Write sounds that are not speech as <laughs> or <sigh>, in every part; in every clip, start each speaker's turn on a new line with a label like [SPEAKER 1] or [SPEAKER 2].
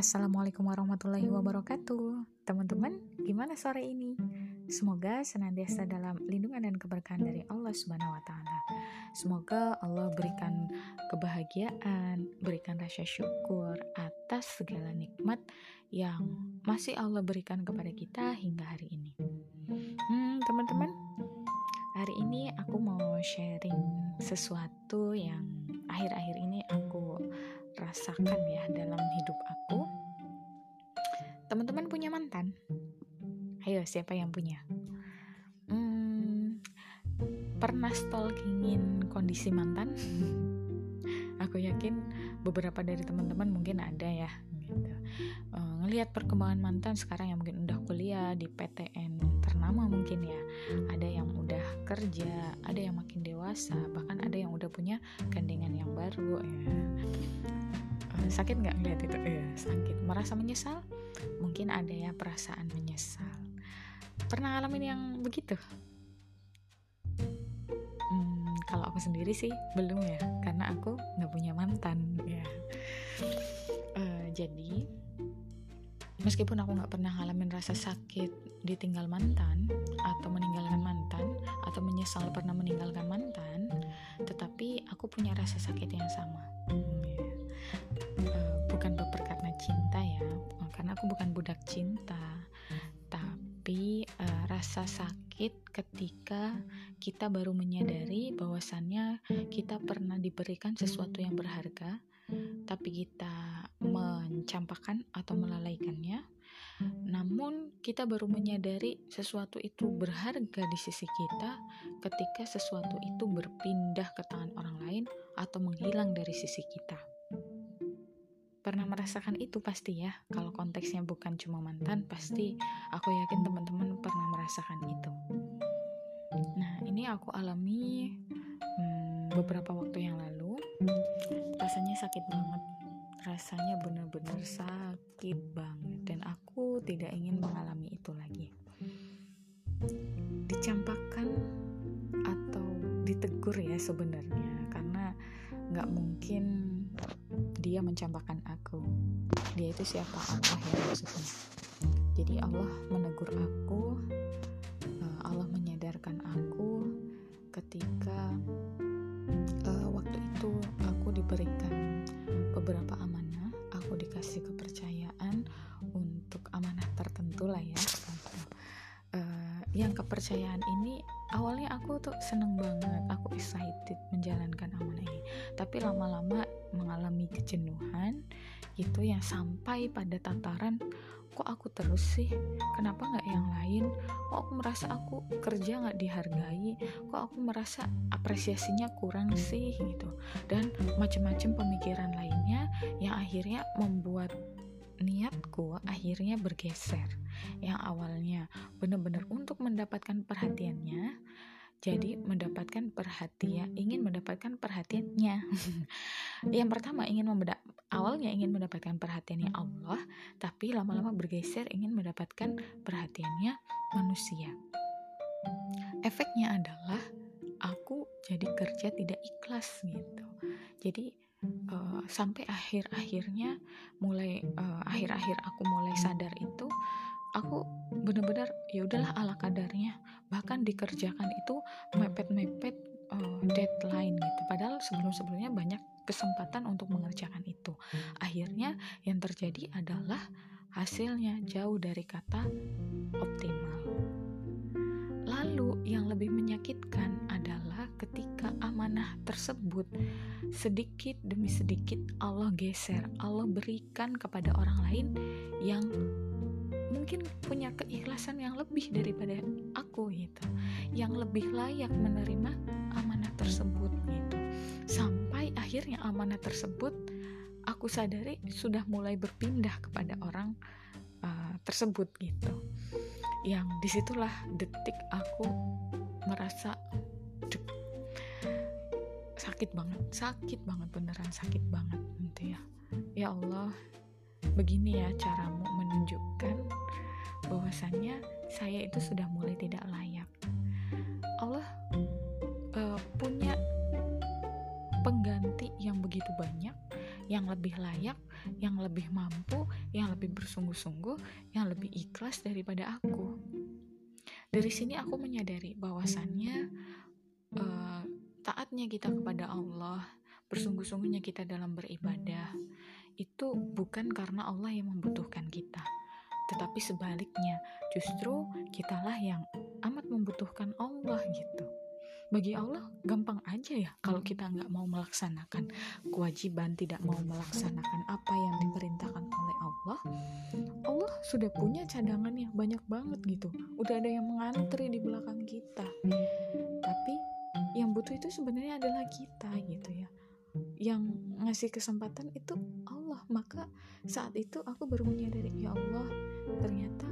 [SPEAKER 1] Assalamualaikum warahmatullahi wabarakatuh Teman-teman, gimana sore ini? Semoga senantiasa dalam lindungan dan keberkahan dari Allah Subhanahu wa taala. Semoga Allah berikan kebahagiaan, berikan rasa syukur atas segala nikmat yang masih Allah berikan kepada kita hingga hari ini. Hmm, teman-teman, hari ini aku mau sharing sesuatu yang akhir-akhir ini aku rasakan ya dalam hidup aku. Ayo, siapa yang punya? Hmm, pernah stalkingin kondisi mantan? <laughs> aku yakin beberapa dari teman-teman mungkin ada ya gitu. Uh, ngelihat perkembangan mantan sekarang yang mungkin udah kuliah di PTN ternama mungkin ya. Ada yang udah kerja, ada yang makin dewasa, bahkan ada yang udah punya gandengan yang baru ya sakit nggak ngeliat itu ya sakit merasa menyesal mungkin ada ya perasaan menyesal pernah ngalamin yang begitu? Hmm, kalau aku sendiri sih belum ya. Karena aku nggak punya mantan. Ya uh, jadi meskipun aku nggak pernah ngalamin rasa sakit ditinggal mantan atau meninggalkan mantan atau menyesal pernah meninggalkan mantan tetapi aku punya rasa sakit yang sama. Hmm, ya bukan baper karena cinta ya. Karena aku bukan budak cinta. uh, rasa sakit ketika kita baru menyadari bahwasannya kita pernah diberikan sesuatu yang berharga tapi kita mencampakkan atau melalaikannya. Namun kita baru menyadari sesuatu itu berharga di sisi kita ketika sesuatu itu berpindah ke tangan orang lain atau menghilang dari sisi kita pernah merasakan itu pasti ya. Kalau konteksnya bukan cuma mantan pasti aku yakin teman-teman pernah merasakan itu. Nah ini aku alami hmm, beberapa waktu yang lalu. Rasanya sakit banget. Rasanya benar-benar sakit banget. Dan aku tidak ingin mengalami itu lagi. Dicampakkan atau ditegur ya sebenarnya. Karena nggak mungkin dia mencampakkan dia itu siapa Allah ya maksudnya. Jadi Allah menegur aku eh, Allah menyadarkan aku ketika uh, waktu itu aku diberikan beberapa amanah aku dikasih kepercayaan untuk amanah tertentu lah ya. Uh, yang kepercayaan ini awalnya aku tuh seneng banget aku excited menjalankan amanah ini. Tapi lama-lama mengalami kejenuhan itu yang sampai pada tataran kok aku terus sih? Kenapa nggak yang lain? Kok aku merasa aku kerja nggak dihargai? Kok aku merasa apresiasinya kurang sih? Gitu. Dan macam-macam pemikiran lainnya yang akhirnya membuat niatku akhirnya bergeser. Yang awalnya benar-benar untuk mendapatkan perhatiannya jadi mendapatkan perhatian ingin mendapatkan perhatiannya. <laughs> Yang pertama ingin awalnya ingin mendapatkan perhatiannya Allah tapi lama-lama bergeser ingin mendapatkan perhatiannya manusia. Efeknya adalah aku jadi kerja tidak ikhlas gitu. Jadi uh, sampai akhir-akhirnya mulai uh, akhir-akhir aku mulai sadar itu aku benar-benar ya udahlah ala kadarnya. Bahkan dikerjakan itu mepet-mepet uh, deadline gitu. Padahal sebelum-sebelumnya banyak kesempatan untuk mengerjakan itu. Akhirnya yang terjadi adalah hasilnya jauh dari kata optimal. Lalu yang lebih menyakitkan adalah ketika amanah tersebut sedikit demi sedikit Allah geser Allah berikan kepada orang lain yang mungkin punya keikhlasan yang lebih daripada aku gitu yang lebih layak menerima amanah tersebut gitu. Sampai akhirnya amanah tersebut aku sadari sudah mulai berpindah kepada orang uh, tersebut gitu. Yang di situlah detik aku merasa dek, sakit banget sakit banget beneran sakit banget gitu ya ya Allah begini ya caramu menunjukkan bahwasannya saya itu sudah mulai tidak layak. Allah uh, punya pengganti yang begitu banyak yang lebih layak, yang lebih mampu, yang lebih bersungguh-sungguh, yang lebih ikhlas daripada aku. Dari sini aku menyadari bahwasannya uh, taatnya kita kepada Allah, bersungguh-sungguhnya kita dalam beribadah, itu bukan karena Allah yang membutuhkan kita, tetapi sebaliknya, justru kitalah yang amat membutuhkan Allah gitu. Bagi Allah gampang aja ya kalau kita nggak mau melaksanakan kewajiban tidak mau melaksanakan apa yang diperintahkan oleh Allah. Allah sudah punya cadangannya banyak banget gitu. Udah ada yang mengantri di belakang kita. Tapi yang butuh itu sebenarnya adalah kita gitu ya. Yang ngasih kesempatan itu Allah. Maka saat itu aku baru menyadari ya Allah ternyata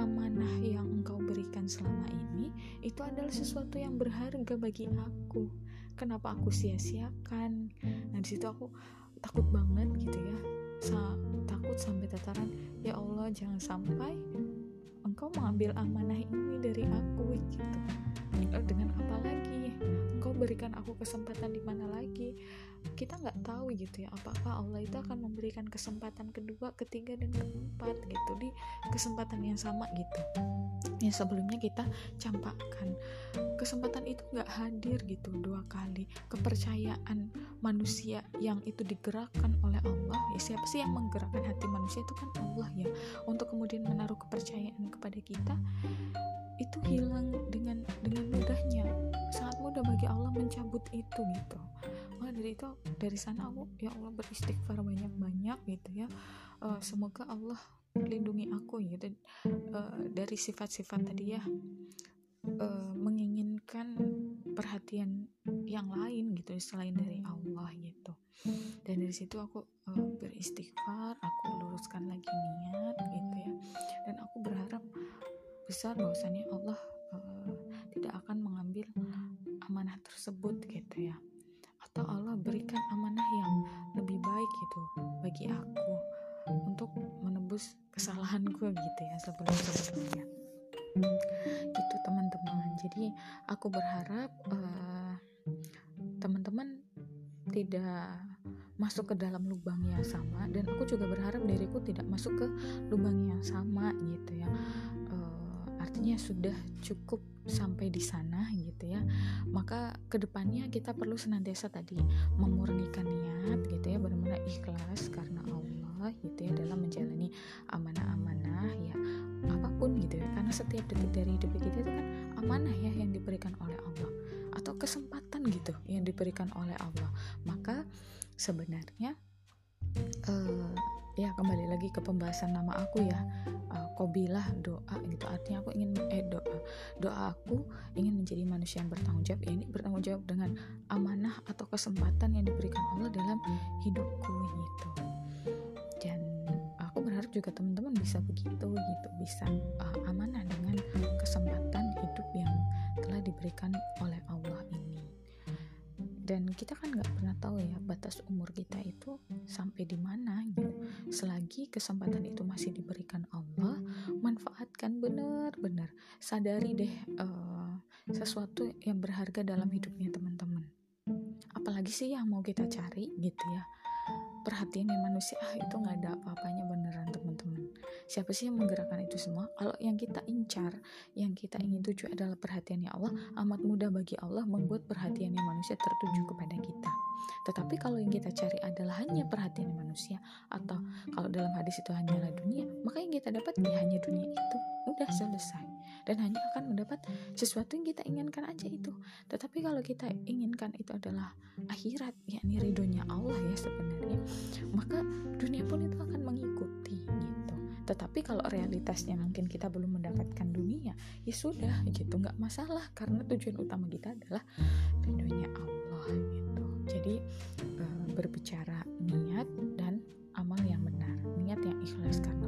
[SPEAKER 1] amanah yang engkau berikan selama ini itu adalah sesuatu yang berharga bagi aku. Kenapa aku sia-siakan? Nah di situ aku takut banget gitu ya. Sa takut sampai tataran ya Allah jangan sampai engkau mengambil amanah ini dari aku gitu. Dengan apa lagi? Engkau berikan aku kesempatan di mana lagi kita nggak tahu gitu ya apakah Allah itu akan memberikan kesempatan kedua ketiga dan keempat gitu di kesempatan yang sama gitu yang sebelumnya kita campakkan. Kesempatan itu nggak hadir gitu dua kali. Kepercayaan manusia yang itu digerakkan oleh Allah ya siapa sih yang menggerakkan hati manusia itu kan Allah ya. Untuk kemudian menaruh kepercayaan kepada kita itu hilang dengan dengan mudahnya. Sangat mudah bagi Allah mencabut itu gitu dari itu dari sana aku ya Allah beristighfar banyak-banyak gitu ya. Uh, semoga Allah lindungi aku gitu. Uh, dari sifat-sifat tadi ya. Uh, menginginkan perhatian yang lain gitu selain dari Allah gitu. Dan dari situ aku uh, beristighfar aku luruskan lagi niat gitu ya. Dan aku berharap besar bahwasannya Allah uh, tidak akan mengambil amanah tersebut kesalahanku gitu ya sebelum sebelumnya gitu teman-teman. Jadi aku berharap uh, teman-teman tidak masuk ke dalam lubang yang sama dan aku juga berharap diriku tidak masuk ke lubang yang sama gitu ya. Uh, artinya sudah cukup sampai di sana gitu ya. Maka ke depannya kita perlu senantiasa tadi memurnikan niat gitu ya benar-benar ikhlas karena Allah gitu ya dalam menjalani amanah-amanah ya apa pun gitu ya. Karena setiap detik dari hidup kita itu kan amanah ya yang diberikan oleh Allah atau kesempatan gitu yang diberikan oleh Allah. Maka sebenarnya uh, ya kembali lagi ke pembahasan nama aku ya uh, kobilah doa gitu. Artinya aku ingin eh doa. Doa aku ingin menjadi manusia yang bertanggung jawab. Ya ini bertanggung jawab dengan amanah atau kesempatan yang diberikan Allah dalam hidupku gitu juga teman-teman bisa begitu gitu. Bisa uh, amanah dengan kesempatan hidup yang telah diberikan oleh Allah ini. Dan kita kan nggak pernah tahu ya batas umur kita itu sampai di mana gitu. Selagi kesempatan itu masih diberikan Allah manfaatkan benar-benar. Sadari deh uh, sesuatu yang berharga dalam hidupnya teman-teman. Apalagi sih yang mau kita cari gitu ya perhatian yang manusia ah itu nggak ada apa-apanya beneran teman-teman. Siapa sih yang menggerakkan itu semua? Kalau yang kita incar yang kita ingin tuju adalah perhatiannya Allah amat mudah bagi Allah membuat perhatiannya manusia tertuju kepada kita. Tetapi kalau yang kita cari adalah hanya perhatian manusia atau kalau dalam hadis itu hanyalah dunia maka yang kita dapat ya hanya dunia itu. Udah selesai dan hanya akan mendapat sesuatu yang kita inginkan aja itu. Tetapi kalau kita inginkan itu adalah akhirat yakni ridhonya Allah ya sebenarnya maka dunia pun itu akan mengikuti gitu. Tetapi kalau realitasnya mungkin kita belum mendapatkan dunia ya sudah gitu nggak masalah. Karena tujuan utama kita adalah ridhonya Allah gitu. Jadi eh, berbicara niat dan amal yang benar. Niat yang ikhlas karena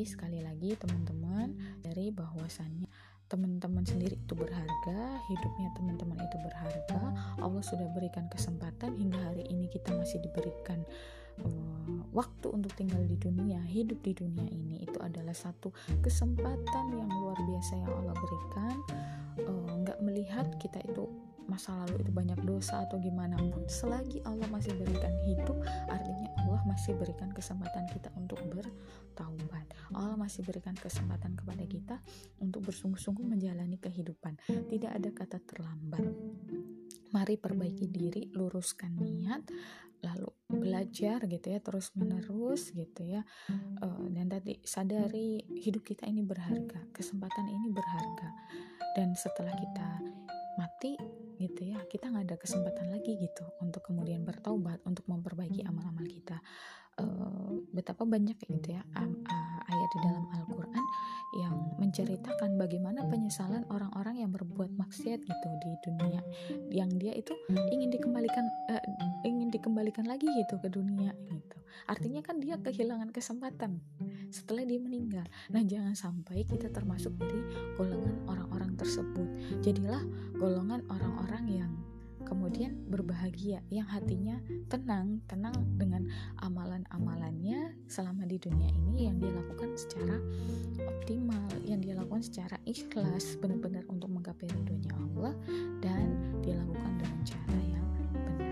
[SPEAKER 1] jadi sekali lagi teman-teman dari bahwasannya teman-teman sendiri itu berharga, hidupnya teman-teman itu berharga. Allah sudah berikan kesempatan hingga hari ini kita masih diberikan uh, waktu untuk tinggal di dunia, hidup di dunia ini itu adalah satu kesempatan yang luar biasa yang Allah berikan. Eh, nggak uh, melihat kita itu masa lalu itu banyak dosa atau gimana pun selagi Allah masih berikan hidup artinya masih berikan kesempatan kita untuk bertaubat. Allah masih berikan kesempatan kepada kita untuk bersungguh-sungguh menjalani kehidupan. Tidak ada kata terlambat. Mari perbaiki diri luruskan niat lalu belajar gitu ya terus menerus gitu ya. Uh, dan tadi sadari hidup kita ini berharga kesempatan ini berharga. Dan setelah kita mati gitu ya kita nggak ada kesempatan lagi gitu untuk kemudian bertaubat untuk memperbaiki amal-amal kita. Uh, betapa banyak gitu ya uh, ayat di dalam Al-Quran yang menceritakan bagaimana penyesalan orang-orang yang berbuat maksiat gitu di dunia. Yang dia itu ingin dikembalikan uh, ingin dikembalikan lagi gitu ke dunia gitu. Artinya kan dia kehilangan kesempatan setelah dia meninggal. Nah jangan sampai kita termasuk dari golongan orang-orang tersebut. Jadilah golongan orang-orang yang kemudian berbahagia yang hatinya tenang tenang dengan amalan-amalannya selama di dunia ini yang dia lakukan secara optimal yang dia lakukan secara ikhlas benar-benar untuk menggapai ridhonya Allah dan dia lakukan dengan cara yang benar.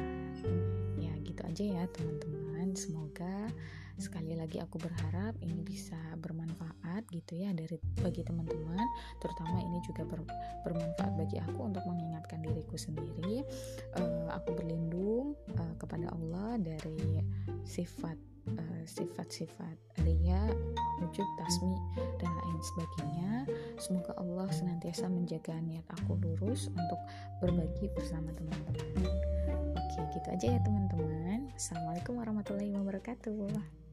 [SPEAKER 1] Ya gitu aja ya teman-teman. Semoga sekali lagi aku berharap ini bisa bermanfaat gitu ya dari bagi teman-teman terutama ini juga ber, bermanfaat bagi aku untuk mengingatkan diriku sendiri uh, aku berlindung uh, kepada Allah dari sifat uh, sifat-sifat ria, wujud, tasmi dan lain sebagainya. Semoga Allah senantiasa menjaga niat aku lurus untuk berbagi bersama teman-teman. Oke, gitu aja ya teman-teman. Assalamualaikum warahmatullahi wabarakatuh.